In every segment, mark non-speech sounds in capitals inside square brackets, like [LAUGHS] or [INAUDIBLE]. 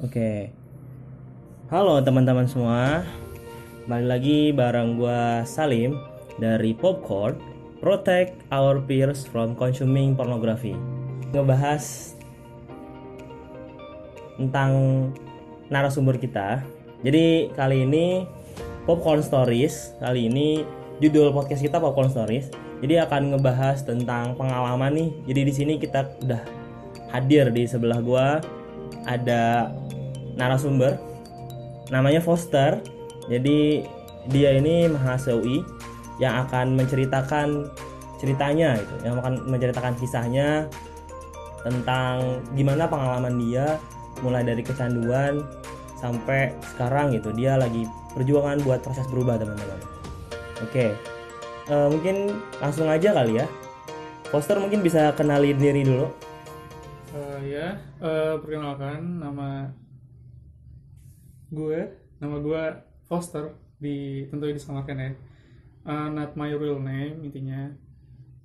Oke. Halo teman-teman semua. Balik lagi bareng gua Salim dari Popcorn Protect Our Peers from Consuming Pornography. Ngebahas tentang narasumber kita. Jadi kali ini Popcorn Stories. Kali ini judul podcast kita Popcorn Stories. Jadi akan ngebahas tentang pengalaman nih. Jadi di sini kita udah hadir di sebelah gua ada narasumber namanya Foster. Jadi dia ini mahasiswa UI yang akan menceritakan ceritanya itu, yang akan menceritakan kisahnya tentang gimana pengalaman dia mulai dari kecanduan sampai sekarang gitu. Dia lagi perjuangan buat proses berubah teman-teman. Oke, Eh, mungkin langsung aja kali ya. Foster mungkin bisa kenalin diri dulu. Eh, ya, eh, perkenalkan nama gue, nama gue Foster di tentunya disamarkan ya. Eh, not my real name intinya.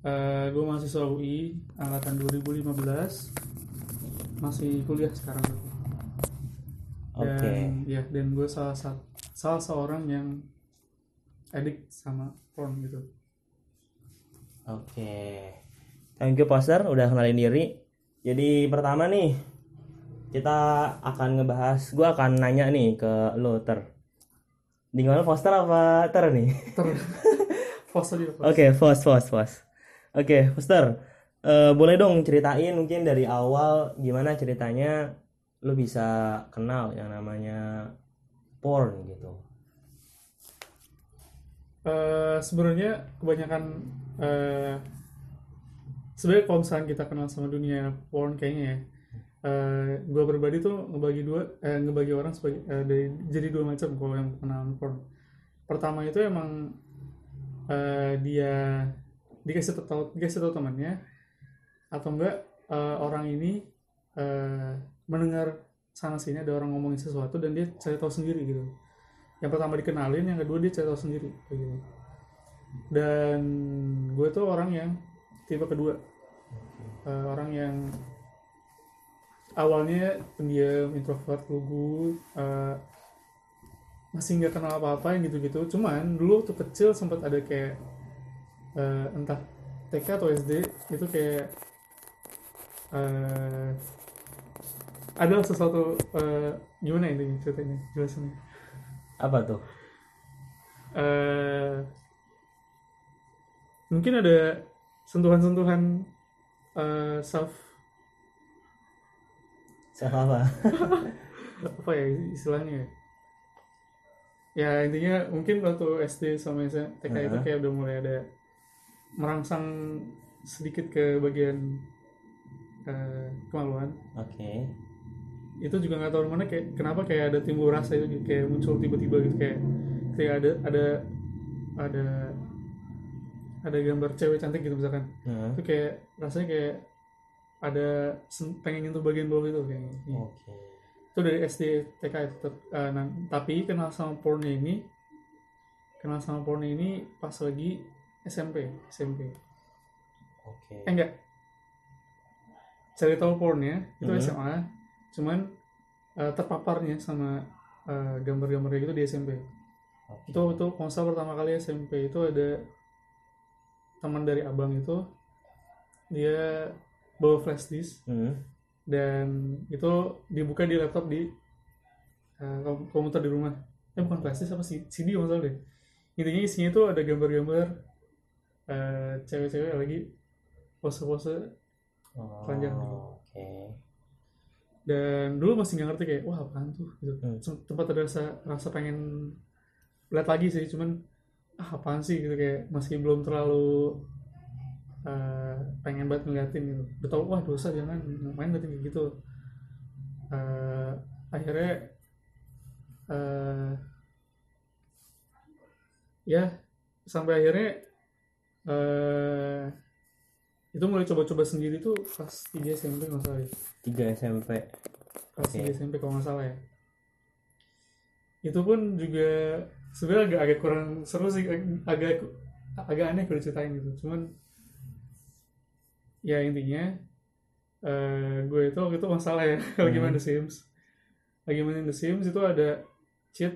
Eh, gue mahasiswa UI angkatan 2015 masih kuliah sekarang Oke. dan ya dan gue salah sa- salah seorang yang edik sama porn gitu Oke. Thank you Poster udah kenalin diri. Jadi pertama nih kita akan ngebahas gua akan nanya nih ke lo ter. Mana Foster apa ter nih? ter [LAUGHS] Foster juga Oke, Fos Fos Fos. Oke, Foster. eh, boleh dong ceritain mungkin dari awal gimana ceritanya lo bisa kenal yang namanya porn gitu. Eh, sebenarnya kebanyakan eh sebenarnya kalau misalnya kita kenal sama dunia porn kayaknya ya eh gue pribadi tuh ngebagi dua eh, ngebagi orang sebagai eh, dari jadi dua macam kalau yang kenal porn. Pertama itu emang eh, dia dikasih tahu dikasih tahu temannya atau enggak eh, orang ini eh, mendengar sana sini ada orang ngomongin sesuatu dan dia cari tahu sendiri gitu. Yang pertama dikenalin yang kedua dia cari tahu sendiri gitu. Dan gue tuh orang yang tipe kedua. Eh, orang yang awalnya pendiam introvert lugu eh, masih nggak kenal apa-apa yang gitu-gitu. Cuman dulu tuh kecil sempat ada kayak eh, entah TK atau SD itu kayak eh ada sesuatu eh, gimana ini ceritanya? Jelasin Apa tuh? eh mungkin ada sentuhan-sentuhan eh, self Siapa apa? [LAUGHS] apa ya istilahnya ya ya intinya mungkin waktu SD sama TK itu Heeh. kayak udah mulai ada merangsang sedikit ke bagian eh, kemaluan Oke. itu juga nggak tahu mana kayak kenapa kayak ada timbul rasa itu kayak muncul tiba-tiba gitu kayak kayak ada ada ada ada gambar cewek cantik gitu misalkan Heeh. itu kayak rasanya kayak ada pengen nyentuh bagian bawah itu kayaknya. Oke. itu dari SD TK itu Tet- eh, nah, tapi kenal sama pornnya ini kenal sama pornnya ini pas lagi SMP SMP Oke. eh enggak cari tahu pornnya itu Mhm. SMA cuman eh, terpaparnya sama eh, gambar-gambar kayak gitu di SMP Oke. itu itu konsol pertama kali SMP itu ada teman dari abang itu dia bawa flash disk Hmm. dan itu dibuka di laptop di kom- komputer di rumah eh bukan flash disk apa sih CD salah deh intinya isinya itu ada gambar-gambar eh, cewek-cewek lagi pose-pose Oh, Panjang gitu. Oke. dan dulu masih nggak ngerti kayak wah apaan tuh gitu Hmm. Tempat ada rasa rasa pengen lihat lagi sih cuman ah apaan sih? Gitu kayak masih belum terlalu eh, pengen banget ngeliatin gitu. Udah tau wah dosa jangan main ngeliatin kayak gitu. Eh, akhirnya eh, ya sampai akhirnya eh itu mulai coba-coba sendiri tuh pas 3 SMP nggak salah ya. Tiga SMP. kelas Oke. 3 SMP kalau nggak salah ya. Itu pun juga sebenarnya agak agak kurang seru sih ag- agak agak aneh kalau ceritain gitu. Cuman ya intinya eh gue itu waktu itu masalah ya [LAUGHS] lagi Hmm. main The Sims. Lagi mainin The Sims itu ada cheat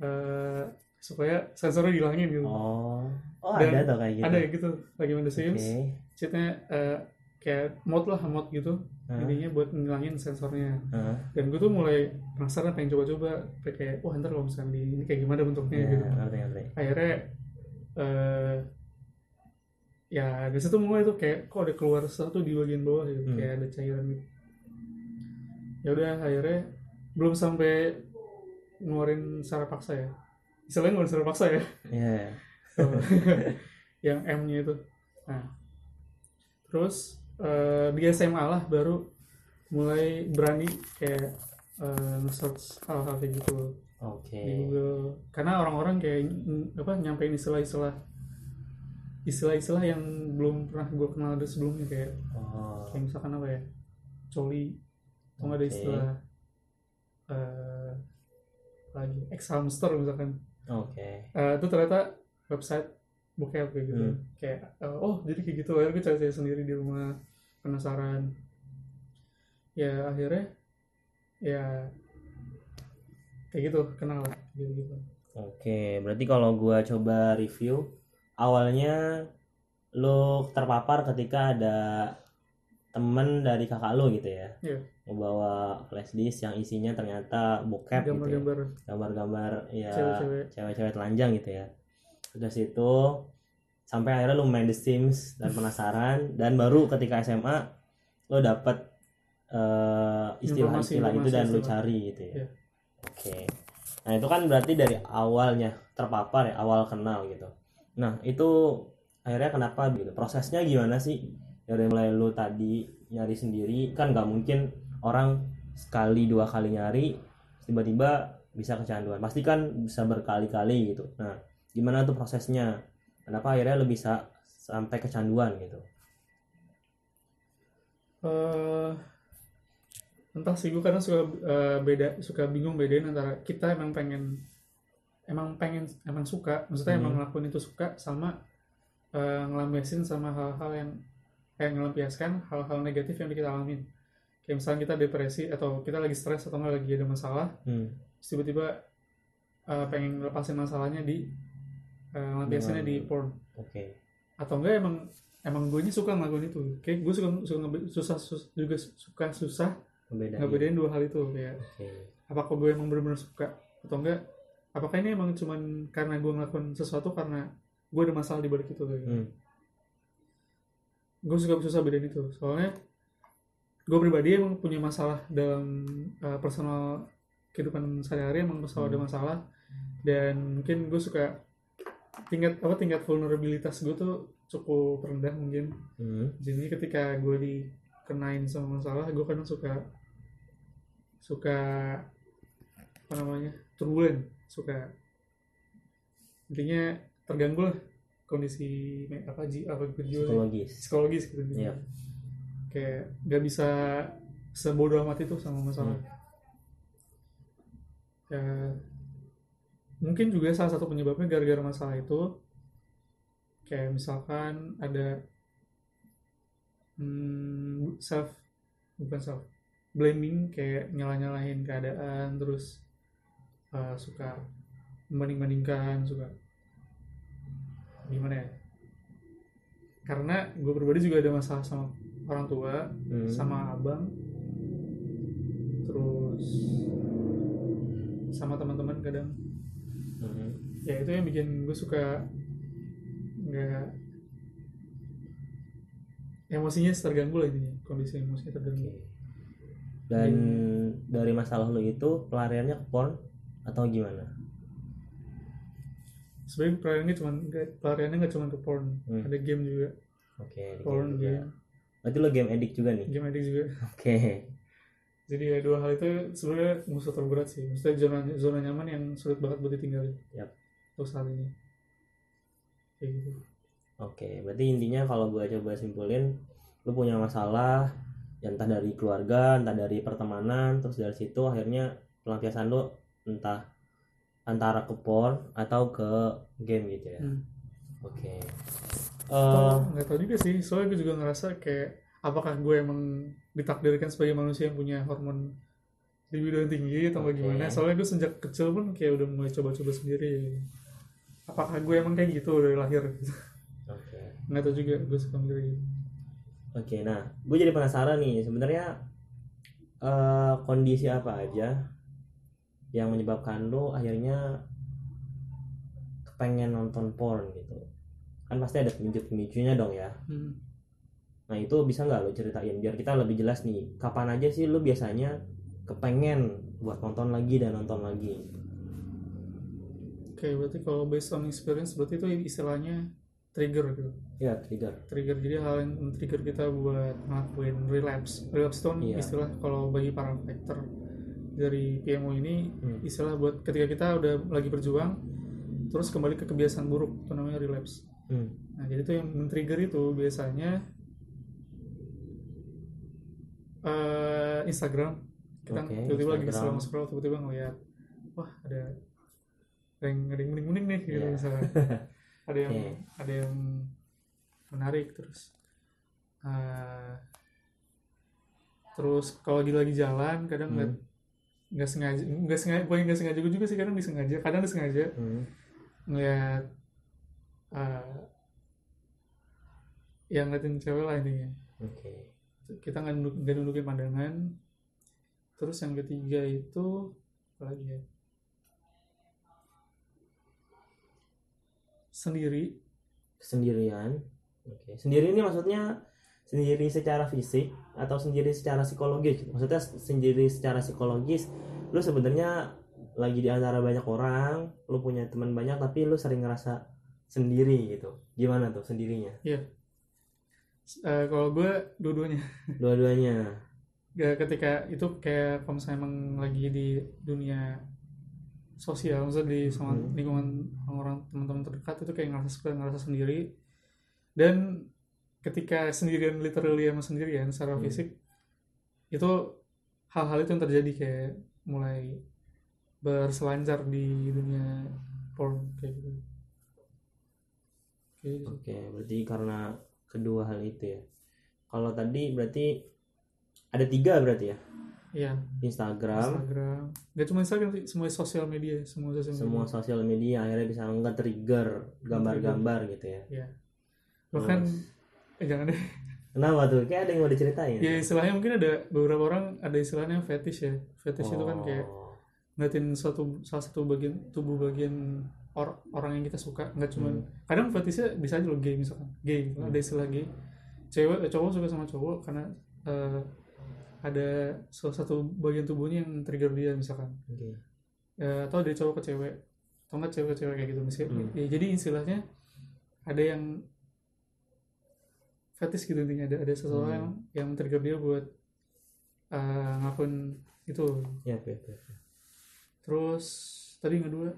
eh, supaya sensornya dihilangin gitu. Oh. Oh Dan ada tuh kayak gitu? ada gitu lagi main The Sims. Oke. cheatnya eh, kayak mod lah mod gitu Intinya buat ngilangin sensornya. Hah? dan gue tuh mulai penasaran pengen coba-coba. Kayak wah ntar kalau misalnya di ini kayak gimana bentuknya ya gitu. ngerti ngerti. Akhirnya eh ya dari situ mulai tuh kayak kok ada keluar sesuatu di bagian bawah gitu. Hmm. kayak ada cairan gitu. Ya udah akhirnya belum sampai ngeluarin secara paksa ya. Istilahnya ngeluarin secara paksa ya. Ya [LAUGHS] yang M-nya itu. Nah terus eh, di SMA lah baru mulai berani kayak nge-search hal-hal kayak gitu. Oke. Di Google. Karena orang-orang kayak apa nyampein istilah-istilah istilah-istilah yang belum pernah gue kenal dari sebelumnya kayak oh. kayak misalkan apa ya coli. Atau nggak ada istilah eh lagi ex hamster misalkan. Oke. Eh, itu ternyata website bokep kayak gitu. Hmm. kayak eh, oh jadi kayak gitu akhirnya gue cari-cari sendiri di rumah penasaran. Ya akhirnya ya kayak gitu kenal gitu gitu. Oke, berarti kalau gua coba review, awalnya lo terpapar ketika ada temen dari kakak lo gitu ya, Iya. membawa flash disk yang isinya ternyata bokep gitu ya, gambar-gambar. Gambar-gambar ya cewek-cewek. telanjang gitu ya. Udah situ sampai akhirnya lo main The Sims dan penasaran dan baru ketika SMA lo dapet eh, istilah-istilah itu dan Informasi-informasi cari gitu ya. Iya. Oke. Nah, itu kan berarti dari awalnya terpapar ya, awal kenal gitu. Nah, itu akhirnya kenapa gitu? Prosesnya gimana sih? Dari mulai lu tadi nyari sendiri, kan nggak mungkin orang sekali dua kali nyari tiba-tiba bisa kecanduan. Pasti kan bisa berkali-kali gitu. Nah, gimana tuh prosesnya? Kenapa akhirnya lu bisa sampai kecanduan gitu? eh entah sih gue kadang suka eh, beda suka bingung bedain antara kita emang pengen emang pengen emang suka maksudnya Hmm. emang ngelakuin itu suka sama eh, ngelampiasin sama hal-hal yang kayak ngelampiaskan hal-hal negatif yang kita alamin kayak misalnya kita depresi atau kita lagi stres atau nggak lagi ada masalah Hmm. tiba-tiba eh, pengen ngelepasin masalahnya di eh, ngelampiasinnya di porn Oke. atau enggak emang emang gue ini suka ngelakuin itu kayak gue suka suka susah sus- juga suka susah ngebedain dua hal itu kayak Oke. apakah gue emang benar-benar suka atau enggak apakah ini emang cuman karena gue ngelakuin sesuatu karena gue ada masalah di balik itu kayak gitu. Hmm. gue suka susah bedain itu soalnya gue pribadi emang punya masalah dalam uh, personal kehidupan sehari-hari emang selalu ada Hmm. masalah dan mungkin gue suka tingkat apa tingkat vulnerabilitas gue tuh cukup rendah mungkin Hmm. jadi ketika gue dikenain sama masalah gue kadang suka suka apa namanya turbulen suka intinya terganggu lah kondisi apa ji apa gitu Psikologis. psikologis gitu Iya. kayak nggak bisa sebodoh amat itu sama masalah Hmm. ya mungkin juga salah satu penyebabnya gara-gara masalah itu kayak misalkan ada hmm, self bukan self blaming kayak nyalah-nyalahin keadaan terus uh, suka membanding-bandingkan suka gimana ya karena gue pribadi juga ada masalah sama orang tua Hmm. sama abang terus sama teman-teman kadang Hmm. ya itu yang bikin gue suka nggak emosinya terganggu lah intinya kondisi emosinya terganggu. Dan dari masalah lo itu pelariannya ke porn atau gimana? sebenarnya pelariannya cuma pelariannya nggak cuma ke porn Hmm. ada game juga Oke. di porn game juga. game Berarti lo game addict juga nih? game addict juga Oke. Jadi ya dua hal itu sebenarnya musuh terberat sih maksudnya zona zona nyaman yang sulit banget buat ditinggalin Yap. untuk saat ini kayak gitu Oke. Berarti intinya kalau gue coba simpulin, lo punya masalah, ya entah dari keluarga, entah dari pertemanan, terus dari situ akhirnya pelampiasan lo entah antara ke porn atau ke game gitu ya. Hmm. Oke. Oh, Eh, nggak tahu juga sih soalnya gue juga ngerasa kayak apakah gue emang ditakdirkan sebagai manusia yang punya hormon di bidang tinggi atau Oke. gimana soalnya gue sejak kecil pun kayak udah mulai coba-coba sendiri apakah gue emang kayak gitu dari lahir Oke. nggak tahu juga gue suka mikir gitu Oke, nah, gue jadi penasaran nih, sebenarnya eh, kondisi apa aja yang menyebabkan lo akhirnya kepengen nonton porn gitu? Kan pasti ada pemicu-pemicunya dong ya. hmm. Nah itu bisa nggak lo ceritain biar kita lebih jelas nih, kapan aja sih lo biasanya kepengen buat nonton lagi dan nonton lagi? oke berarti kalau based on experience berarti itu istilahnya trigger gitu Ya trigger. trigger jadi hal yang men-trigger kita buat ngelakuin relapse relapse itu kan Iya. istilah kalau bagi para fighter dari PMO ini Hmm. istilah buat ketika kita udah lagi berjuang terus kembali ke kebiasaan buruk itu namanya relapse Hmm. nah jadi itu yang men-trigger itu biasanya eh, Instagram kita Oke, tiba-tiba lagi scroll scroll tiba-tiba ngeliat wah ada ada yang ada yang mending-mending nih gitu Iya. misalnya [LAUGHS] ada yang Oke. ada yang menarik terus eh, terus kalau lagi lagi jalan kadang nggak Hmm. nggak sengaja nggak sengaja bukan nggak sengaja juga sih kadang disengaja kadang disengaja Hmm. ngeliat eh, yang ngeliatin cewek lah intinya Oke. Kita nggak nunduk, nundukin pandangan terus yang ketiga itu apa lagi ya sendiri Sendirian. Oke. Sendiri ini maksudnya sendiri secara fisik atau sendiri secara psikologis? Maksudnya sendiri secara psikologis, lu sebenarnya lagi di antara banyak orang, lu punya teman banyak tapi lu sering ngerasa sendiri gitu. Gimana tuh sendirinya? Eh, kalau gue dua-duanya Dua-duanya. Ya, ketika itu kayak kalau misalnya emang lagi di dunia sosial, maksudnya di sama Hmm. lingkungan orang teman-teman terdekat itu kayak ngerasa suka ngerasa sendiri dan ketika sendirian literally sama sendirian secara Hmm. fisik itu hal-hal itu yang terjadi kayak mulai berselancar di dunia porn kayak gitu. Gitu. Oke, berarti karena kedua hal itu ya. Kalau tadi berarti ada tiga berarti ya? Iya, Instagram, Instagram. Gak cuma Instagram sih, semua sosial media, semua sosial media. semua sosial media akhirnya bisa nge-trigger gambar-gambar gitu ya. Iya. Bahkan eh, jangan deh. Kenapa tuh? Kayak ada yang mau diceritain. Ya istilahnya mungkin ada beberapa orang ada istilahnya fetish ya. Fetish itu kan kayak Oh, ngeliatin suatu salah satu bagian tubuh bagian or- orang yang kita suka nggak cuman Hmm. kadang fetishnya bisa aja lo gay misalkan gay. Hmm. ada istilah gay cewek eh, cowok suka sama cowok karena eh, ada salah satu bagian tubuhnya yang trigger dia misalkan Oke. Ya, atau dari cowok ke cewek atau nggak cewek ke cewek kayak gitu misalnya Hmm. ya, jadi istilahnya ada yang fetish gitu intinya ada ada seseorang yang yang trigger dia buat eh, ngelakuin itu Ya, oke. oke. Terus tadi yang kedua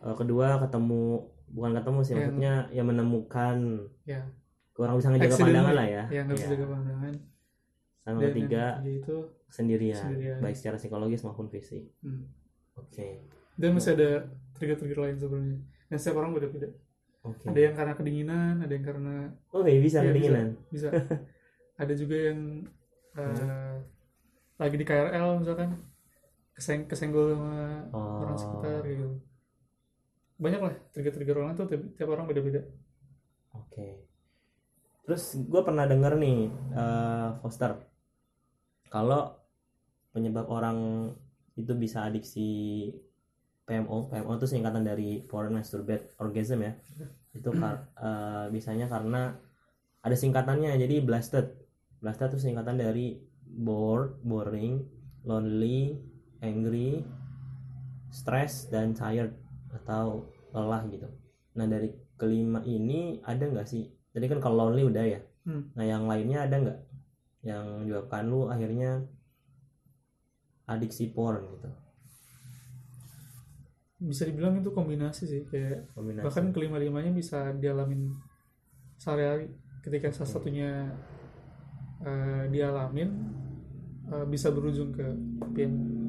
Eh, kedua ketemu bukan ketemu sih Yang- maksudnya ya menemukan ya kurang bisa ngejaga Accidentally. pandangan lah ya. yang harus Iya. jaga pandangan Sama dan ketiga yang ketiga itu sendirian, sendirian. baik secara psikologis maupun fisik. hmm. Oke. dan masih ada trigger-trigger lain sebenarnya dan setiap orang beda-beda Oke. ada yang karena kedinginan ada yang karena Oh, iya, bisa Iya, kedinginan. bisa [LAUGHS] ada juga yang Hmm. eh, lagi di KRL misalkan keseng kesenggol sama Oh. orang sekitar gitu banyak lah trigger-trigger orang tuh tiap, tiap orang beda-beda Oke. Terus gue pernah denger nih, eh, Foster, kalau penyebab orang itu bisa adiksi PMO, PMO itu singkatan dari Foreign Masturbate Orgasm ya. Itu kar- eh, bisanya karena ada singkatannya, jadi blasted. Blasted itu singkatan dari bored, boring, lonely, angry, stress dan tired atau lelah gitu. Nah dari kelima ini ada nggak sih? Tadi kan kalau lonely udah ya. Hmm. Nah yang lainnya ada nggak? Yang menyebabkan lu akhirnya adiksi porn gitu. bisa dibilang itu kombinasi sih kayak Kombinasi. bahkan kelima-limanya bisa dialamin sehari-hari ketika salah satunya eh, dialamin eh, bisa berujung ke PM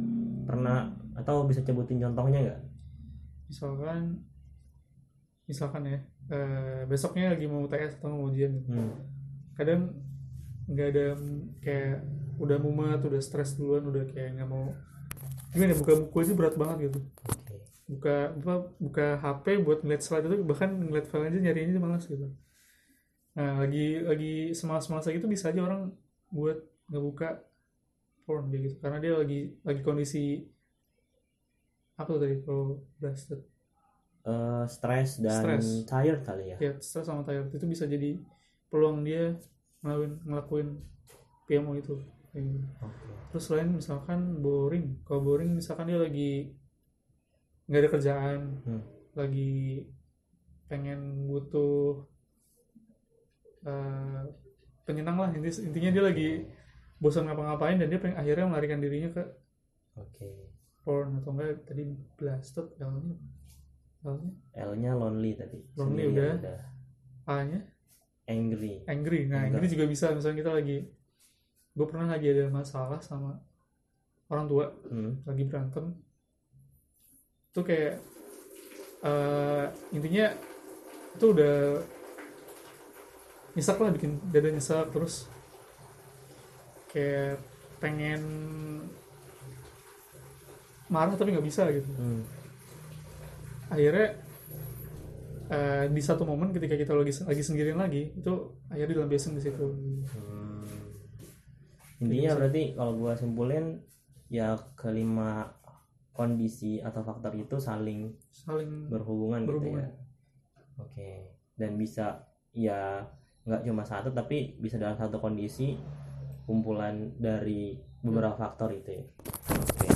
pernah atau bisa sebutin contohnya nggak? misalkan misalkan ya eh, besoknya lagi mau UTS atau mau ujian gitu. Hmm. kadang nggak ada kayak udah mumet udah stres duluan udah kayak nggak mau gimana ya, buka buku aja berat banget gitu buka apa buka HP buat ngeliat slide itu bahkan ngeliat file aja nyarinya aja malas gitu nah lagi lagi semalas-malas gitu bisa aja orang buat ngebuka porn kayak gitu. Karena dia lagi lagi kondisi apa tuh tadi kalau blasted? Eh, stres dan Stres. tired kali ya. Ya stres sama tired. Itu bisa jadi peluang dia ngelakuin ngelakuin PMO itu. Kayak gitu. Terus selain misalkan boring. Kalau boring misalkan dia lagi nggak ada kerjaan Hmm. lagi pengen butuh eh, penyenang lah. Inti- intinya dia lagi bosan ngapa-ngapain dan dia pengen akhirnya melarikan dirinya ke oke. porn atau enggak tadi blasted L-nya. L-nya? L-nya lonely tadi. Lonely Sendirian udah. A-nya? Angry. Angry. Nah angry juga bisa. Misalnya kita lagi gue pernah lagi ada masalah sama orang tua. Hmm. lagi berantem. Itu kayak eh, intinya itu udah nyesek lah bikin dada nyesek terus kayak pengen marah tapi nggak bisa gitu Hmm. akhirnya eh, di satu momen ketika kita lagi lagi sendirian lagi itu akhirnya dilampiasin di situ Hmm. intinya berarti kalau gua simpulin ya kelima kondisi atau faktor itu saling saling berhubungan, Berhubungan. gitu ya oke dan bisa ya nggak cuma satu tapi bisa dalam satu kondisi kumpulan dari beberapa faktor itu ya. Oke.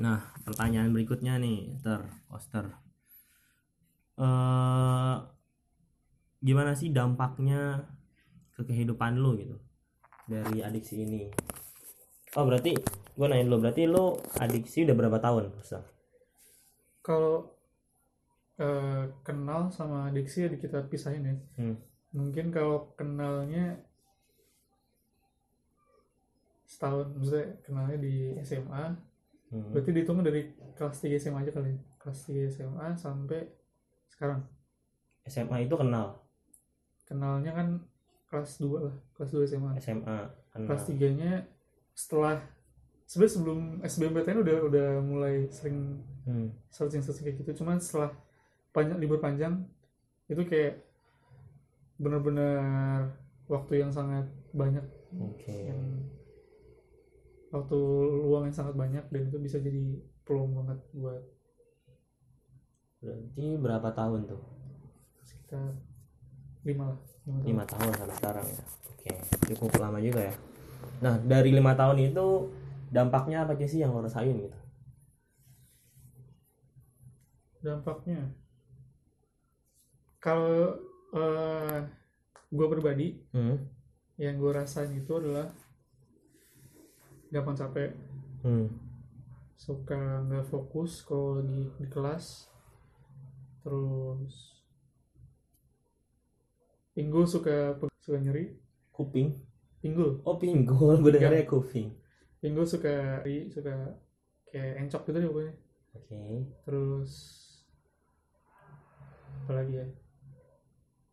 Nah pertanyaan berikutnya nih ter Oster. Eh gimana sih dampaknya ke kehidupan lu gitu dari adiksi ini? Oh berarti gue nanya dulu berarti lu adiksi udah berapa tahun Oster? Kalau eh, kenal sama adiksi ya kita pisahin ya. Hmm. mungkin kalau kenalnya setahun maksudnya kenalnya di SMA Hmm. berarti dihitung dari kelas 3 SMA aja kali ya. kelas 3 SMA sampai sekarang? SMA itu kenal. Kenalnya kan kelas 2 lah kelas 2 SMA SMA kenal. Kelas 3 nya setelah sebenarnya sebelum SBMPTN udah udah mulai sering Hmm. searching searching kayak gitu. Cuman setelah banyak libur panjang itu kayak benar-benar waktu yang sangat banyak oke. yang waktu luang yang sangat banyak dan itu bisa jadi peluang banget buat berarti berapa tahun tuh? sekitar lima lah lima tahun. tahun sampai sekarang ya? Oke cukup lama juga ya. Nah dari lima tahun itu dampaknya apa aja sih yang lo rasain gitu? Dampaknya? Kalau eh gue pribadi hmm. yang gue rasain itu adalah gampang capek? Hmm. suka nggak fokus kalau lagi di kelas. Terus pinggul suka suka nyeri. Kuping? Pinggul. Oh pinggul. Gue dengarnya kuping. Pinggul suka nyeri suka kayak encok gitu deh pokoknya. Oke. Terus apa lagi ya?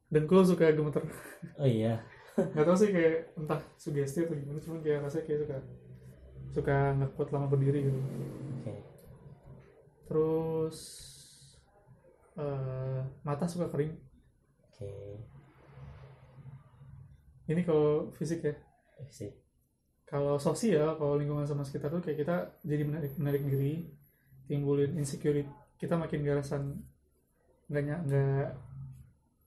Dengkul suka gemeter. Oh iya. [LAUGHS] Nggak tahu sih kayak entah sugesti atau gimana cuman kayak rasanya kayak suka suka nggak kuat lama berdiri gitu. Terus eh, mata suka kering. Oke. Ini kalau fisik ya. Sih kalau sosial kalau lingkungan sama sekitar tuh kayak kita jadi menarik menarik diri timbulin insecurity. Kita makin gak rasa nggak nggak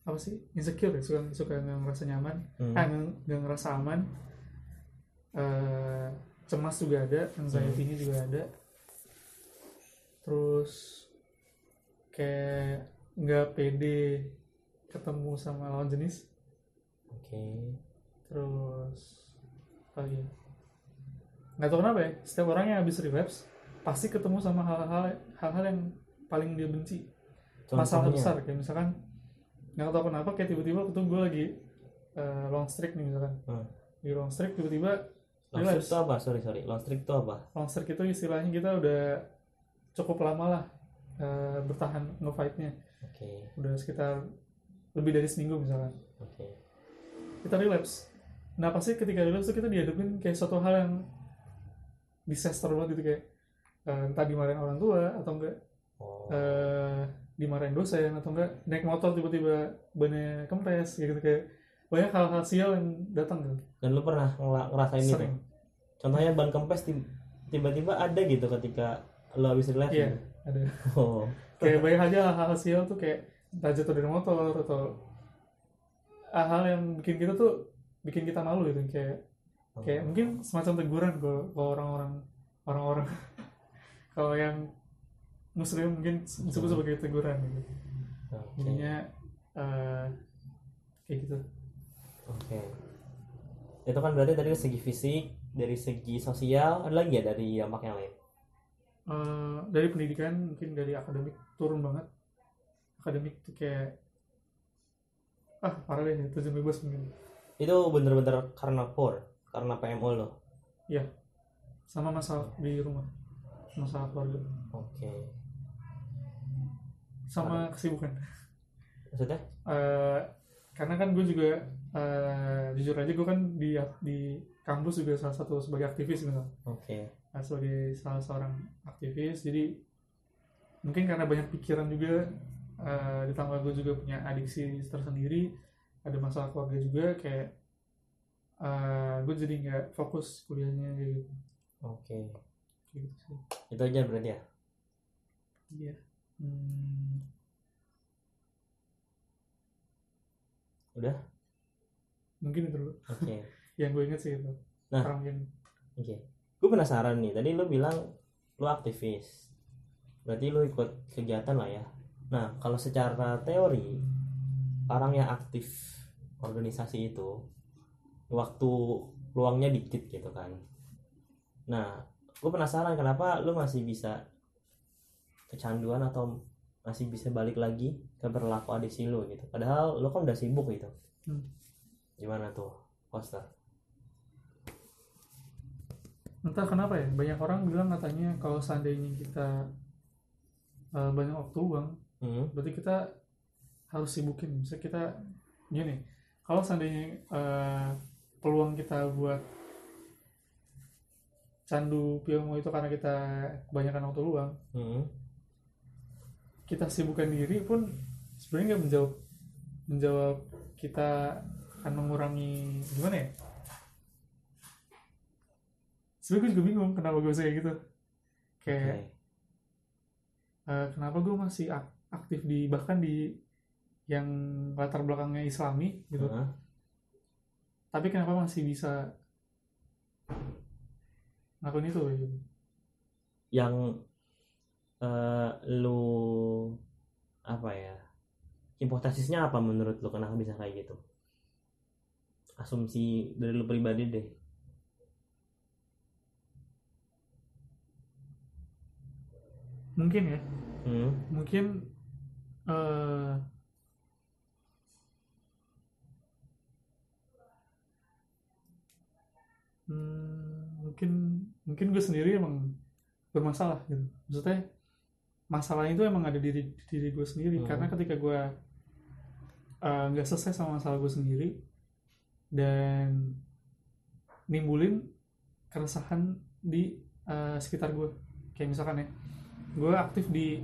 apa sih insecure ya suka suka nggak ngerasa nyaman. Hmm. ah nggak ngerasa aman. Eh, cemas juga ada anxiety-nya juga ada terus kayak nggak pede ketemu sama lawan jenis oke terus apa lagi ya? nggak tahu kenapa ya setiap orang yang habis relapse pasti ketemu sama hal-hal hal-hal yang paling dia benci masalah Contohnya? besar kayak misalkan nggak tahu kenapa kayak tiba-tiba ketemu gue lagi eh, long streak nih misalkan Hmm. di long streak tiba-tiba long relapse. streak itu apa? Sorry sorry. Long streak itu apa? Long streak itu istilahnya kita udah cukup lama lah eh, bertahan ngefightnya. Oke. Udah sekitar lebih dari seminggu misalkan. Oke. Kita relapse nah pasti ketika lulus tuh kita dihadapin kayak suatu hal yang disaster banget gitu kayak eh, entah dimarahin orang tua atau enggak oh. eh dimarahin dosen atau enggak naik motor tiba-tiba bannya kempes gitu kayak banyak hal-hal sial yang datang gitu dan lu pernah ngerasain itu sering contohnya ban kempes ti- tiba-tiba ada gitu ketika lu habis relax Iya. gitu? ada [LAUGHS] oh kayak banyak aja hal-hal sial tuh kayak jatuh dari motor atau hal-hal yang bikin kita tuh bikin kita malu gitu kayak kayak mungkin semacam teguran kalau orang-orang orang-orang [LAUGHS] kalau yang muslim mungkin disebut sebagai teguran gitu Oke. jadinya eh, kayak gitu. Itu kan berarti dari segi fisik, dari segi sosial, ada lagi ya dari dampak yang lain? Eh, dari pendidikan mungkin dari akademik turun banget akademik tuh kayak ah parah deh tujuan bebas mungkin Itu bener-bener karena por, karena PMO lo. sama masalah di rumah masalah keluarga Oke. sama kesibukan Maksudnya? Eh, karena kan gue juga eh, jujur aja gue kan di di kampus juga salah satu sebagai aktivis gitu Oke. Nah, sebagai salah seorang aktivis jadi mungkin karena banyak pikiran juga eh, ditambah gue juga punya adiksi tersendiri ada masalah keluarga juga kayak eh, gue jadi nggak fokus kuliahnya kayak gitu Oke. Kayak gitu sih Itu aja berarti ya? iya Hmm, Udah? Mungkin itu Oke. [LAUGHS] yang gue inget sih itu Nah. Oke. Gue penasaran nih. Tadi lu bilang lu aktivis. Berarti lu ikut kegiatan lah ya. Nah, kalau secara teori orang yang aktif organisasi itu waktu luangnya dikit gitu kan. Nah, gue penasaran kenapa lu masih bisa kecanduan atau masih bisa balik lagi ke perilaku adiksi lu gitu. Padahal lu kan udah sibuk gitu. Hmm. Gimana tuh, Poster? entah kenapa ya banyak orang bilang katanya kalau seandainya kita eh, banyak waktu luang Hmm. berarti kita harus sibukin misalnya kita gini kalau seandainya eh, peluang kita buat candu Piomo itu karena kita kebanyakan waktu luang Hmm. kita sibukkan diri pun sebenarnya nggak menjawab menjawab kita akan mengurangi gimana ya sebenarnya gue juga bingung kenapa gue bisa kayak gitu kayak Oke. eh, kenapa gue masih ak- aktif di bahkan di yang latar belakangnya Islami gitu Heeh. tapi kenapa masih bisa ngelakuin itu gitu. yang eh, lu apa ya hipotesisnya apa menurut lu kenapa bisa kayak gitu asumsi dari lu pribadi deh mungkin ya hmm. mungkin eh hmm, mungkin mungkin gue sendiri emang bermasalah gitu maksudnya masalah itu emang ada di diri, di diri gue sendiri Hmm. karena ketika gue eh, nggak selesai sama masalah gue sendiri dan nimbulin keresahan di eh, sekitar gue kayak misalkan ya gue aktif di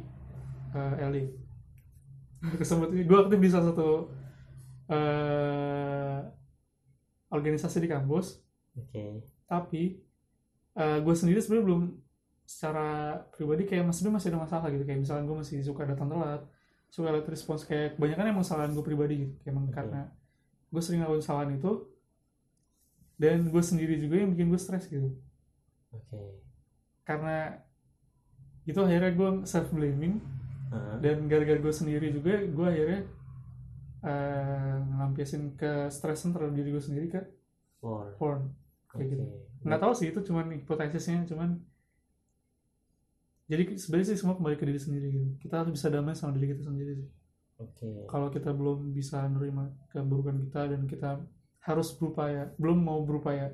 eh, LD kesebut gue aktif di salah satu eh, organisasi di kampus. Oke. Tapi gue sendiri sebenarnya belum secara pribadi kayak mas- sebenarnya masih ada masalah gitu. Kayak misalkan gue masih suka datang telat suka late respons kayak kebanyakan emang kesalahan gue pribadi gitu. Kayak emang Oke. karena gue sering ngelakuin kesalahan itu dan gue sendiri juga yang bikin gue stres gitu. Oke. Karena itu akhirnya gue self blaming Heeh. dan gara-gara gue sendiri juga gue akhirnya eh ngelampiasin ke stresan terhadap diri gue sendiri ke porn. oke kayak gitu. Nggak tahu sih itu cuman hipotesisnya cuman jadi sebenarnya sih semua kembali ke diri sendiri gitu. Kita harus bisa damai sama diri kita sendiri sih oke. Kalau kita belum bisa menerima keburukan kita dan kita harus berupaya belum mau berupaya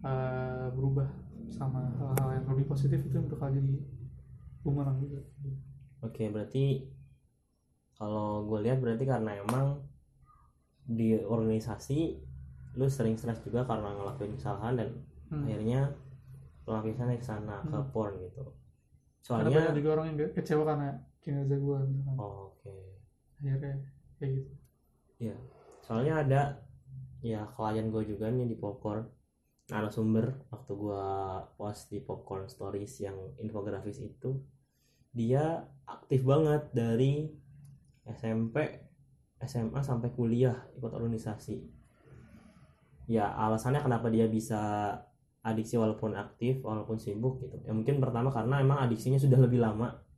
eh, berubah sama hal-hal yang lebih positif itu bakal jadi bumerang juga. Oke, berarti kalau gue lihat berarti karena emang di organisasi lu sering stres juga karena ngelakuin kesalahan dan Hmm. akhirnya pelampiasannya ke sana ke Hmm. porn gitu. Karena soalnya banyak juga orang yang ke- kecewa karena kinerja gue misalkan oh, oke akhirnya kayak gitu. Iya, soalnya ada ya klien gue juga nih di popcorn. Narasumber waktu gue post di popcorn stories yang infografis itu dia aktif banget dari SMP SMA sampai kuliah ikut organisasi. Ya alasannya kenapa dia bisa adiksi walaupun aktif walaupun sibuk gitu. Ya mungkin pertama karena emang adiksinya sudah lebih lama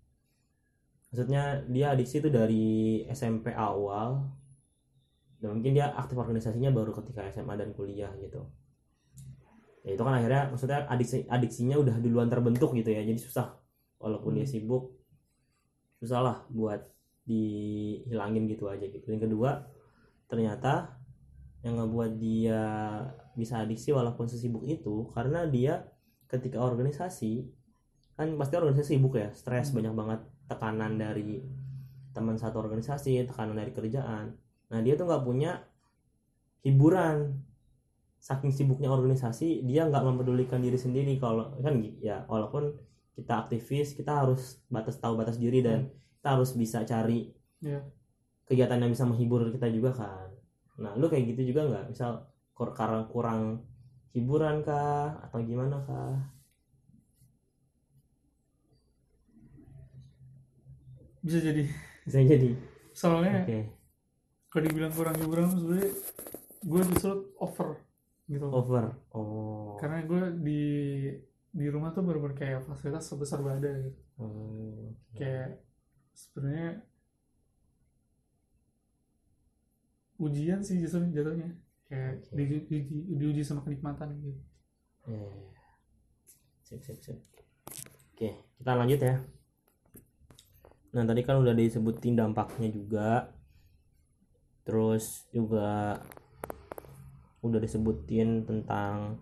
maksudnya dia adiksi itu dari SMP awal dan mungkin dia aktif organisasinya baru ketika SMA dan kuliah gitu ya itu kan akhirnya maksudnya adiksi adiksinya udah duluan terbentuk gitu ya jadi susah walaupun dia Hmm. sibuk susah lah buat dihilangin gitu aja gitu yang kedua ternyata yang ngebuat dia bisa adiksi walaupun sesibuk itu karena dia ketika organisasi kan pasti organisasi sibuk ya stres Hmm. banyak banget tekanan dari teman satu organisasi tekanan dari kerjaan. Nah dia tuh nggak punya hiburan. Saking sibuknya organisasi dia nggak mempedulikan diri sendiri kalau kan ya walaupun kita aktivis kita harus batas tahu batas diri dan kita harus bisa cari Iya. kegiatan yang bisa menghibur kita juga kan. Nah lu kayak gitu juga nggak? Misal kur- karena kurang hiburan kah? Atau gimana kah bisa jadi. Bisa jadi. Soalnya oke. kalau dibilang kurang hiburan sebenarnya gue justru over gitu. Over. Oh. Karena gue di di rumah tuh bener-bener kayak fasilitas sebesar badan gitu. Hmm, kayak sebenarnya ujian sih justru jatuhnya. Kayak Oke. di, di, di- diuji sama kenikmatan gitu. Ya, ya, ya. Sip, sip, sip. Oke, kita lanjut ya. Nah, tadi kan udah disebutin dampaknya juga. Terus juga udah disebutin tentang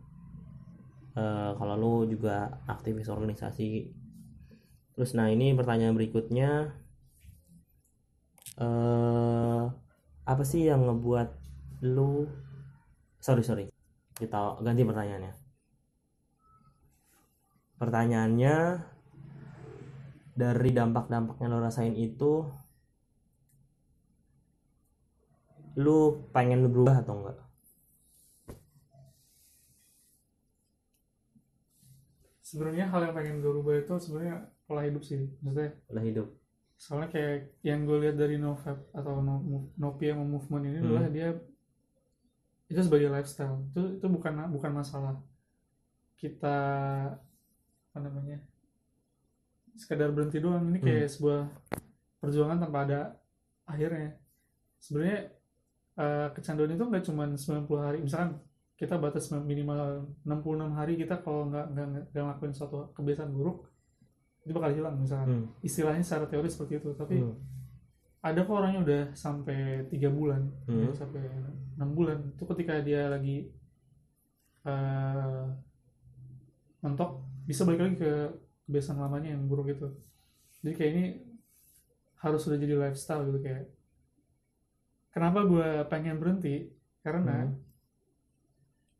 eh, kalau lu juga aktivis organisasi. Terus nah ini pertanyaan berikutnya eh apa sih yang ngebuat lu sorry sorry kita ganti pertanyaannya pertanyaannya dari dampak-dampak yang lo rasain itu lu pengen berubah atau enggak? Sebenarnya hal yang pengen gue rubah itu sebenarnya pola hidup sih maksudnya udah hidup. soalnya kayak yang gue lihat dari Novap atau no, Nopi yang movement ini Hmm. adalah dia itu sebagai lifestyle. Itu itu bukan bukan masalah kita apa namanya sekadar berhenti doang. Ini kayak sebuah perjuangan tanpa ada akhirnya. Sebenarnya eh, kecanduan itu nggak cuma 90 hari. Misalkan kita batas minimal 66 hari kita kalau nggak nggak ngelakuin suatu kebiasaan buruk itu bakal hilang misalkan. Hmm. istilahnya secara teori seperti itu. Tapi Hmm. ada kok orangnya udah sampai tiga bulan Hmm. ya, sampai enam bulan. Itu ketika dia lagi eh mentok bisa balik lagi ke kebiasaan lamanya yang buruk itu jadi kayak ini harus sudah jadi lifestyle gitu kayak kenapa gue pengen berhenti? Karena Hmm.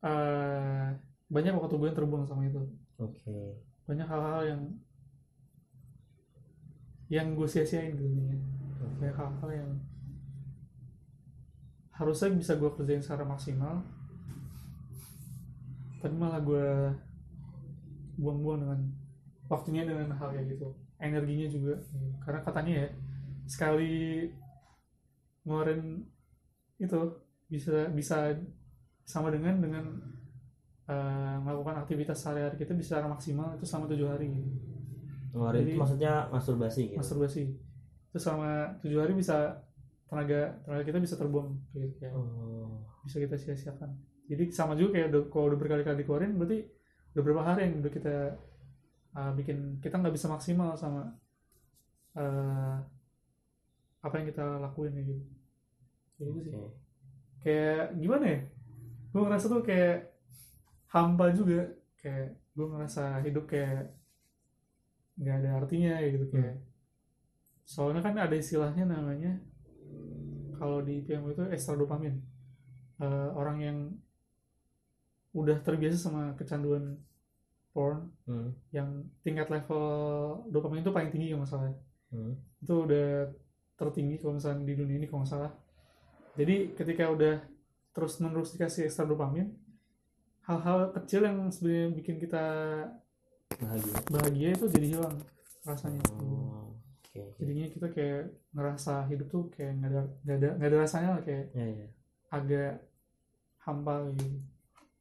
eh, banyak waktu gue yang terbuang sama itu. Oke. Banyak hal-hal yang yang gue sia-siain gitu intinya. banyak hal-hal yang harusnya bisa gue kerjain secara maksimal tapi malah gue buang-buang dengan waktunya dengan hal kayak gitu. Energinya juga. Karena katanya ya sekali ngeluarin itu bisa bisa sama dengan dengan eh, melakukan aktivitas sehari-hari kita bisa secara maksimal itu selama tujuh hari. Gitu. ngeluarin itu Jadi- maksudnya masturbasi gitu? masturbasi. Itu selama tujuh hari bisa tenaga tenaga kita bisa terbuang gitu kayak oh. Bisa kita sia-siakan. Jadi sama juga kayak udah, kalau udah berkali-kali dikeluarin berarti udah berapa hari yang udah kita uh, bikin kita nggak bisa maksimal sama uh, apa yang kita lakuin kayak gitu. Kayak gitu sih. Kayak gimana ya? Gue ngerasa tuh kayak hampa juga. Kayak gue ngerasa hidup kayak nggak ada artinya ya gitu kayak soalnya kan ada istilahnya namanya kalau di PMO itu ekstra dopamin. Eh, orang yang udah terbiasa sama kecanduan porn Hmm. yang tingkat level dopamin itu paling tinggi kalau nggak salah Hmm. itu udah tertinggi kalau misalnya di dunia ini kalau nggak salah jadi ketika udah terus menerus dikasih ekstra dopamin hal-hal kecil yang sebenarnya bikin kita bahagia bahagia itu jadi hilang rasanya oh, oke oke. jadinya kita kayak ngerasa hidup tuh kayak nggak ada nggak ada nggak ada rasanya lah kayak ya ya agak hampa gitu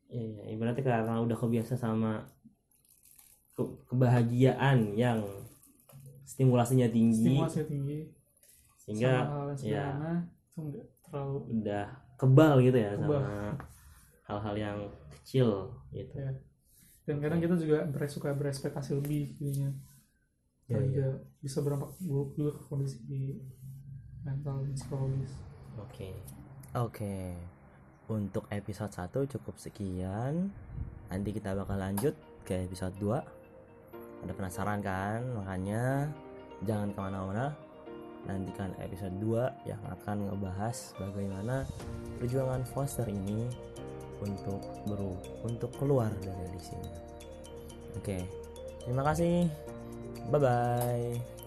Iya, iya. ibaratnya karena udah kebiasa sama ke- kebahagiaan yang stimulasinya tinggi stimulasinya tinggi sehingga ya terlalu udah kebal gitu ya Kebal. sama hal-hal yang kecil gitu. ya dan kadang kita juga suka berespektasi lebih jadinya Ya, ya. juga bisa berdampak buruk juga ke kondisi mental dan psikologis Oke. Oke. Untuk episode 1 cukup sekian. Nanti kita bakal lanjut ke episode 2. Ada penasaran kan? Makanya jangan ke mana-mana. Nantikan episode 2 yang akan ngebahas bagaimana perjuangan Foster ini untuk beru untuk keluar dari sini. Oke. Terima kasih. Bye bye.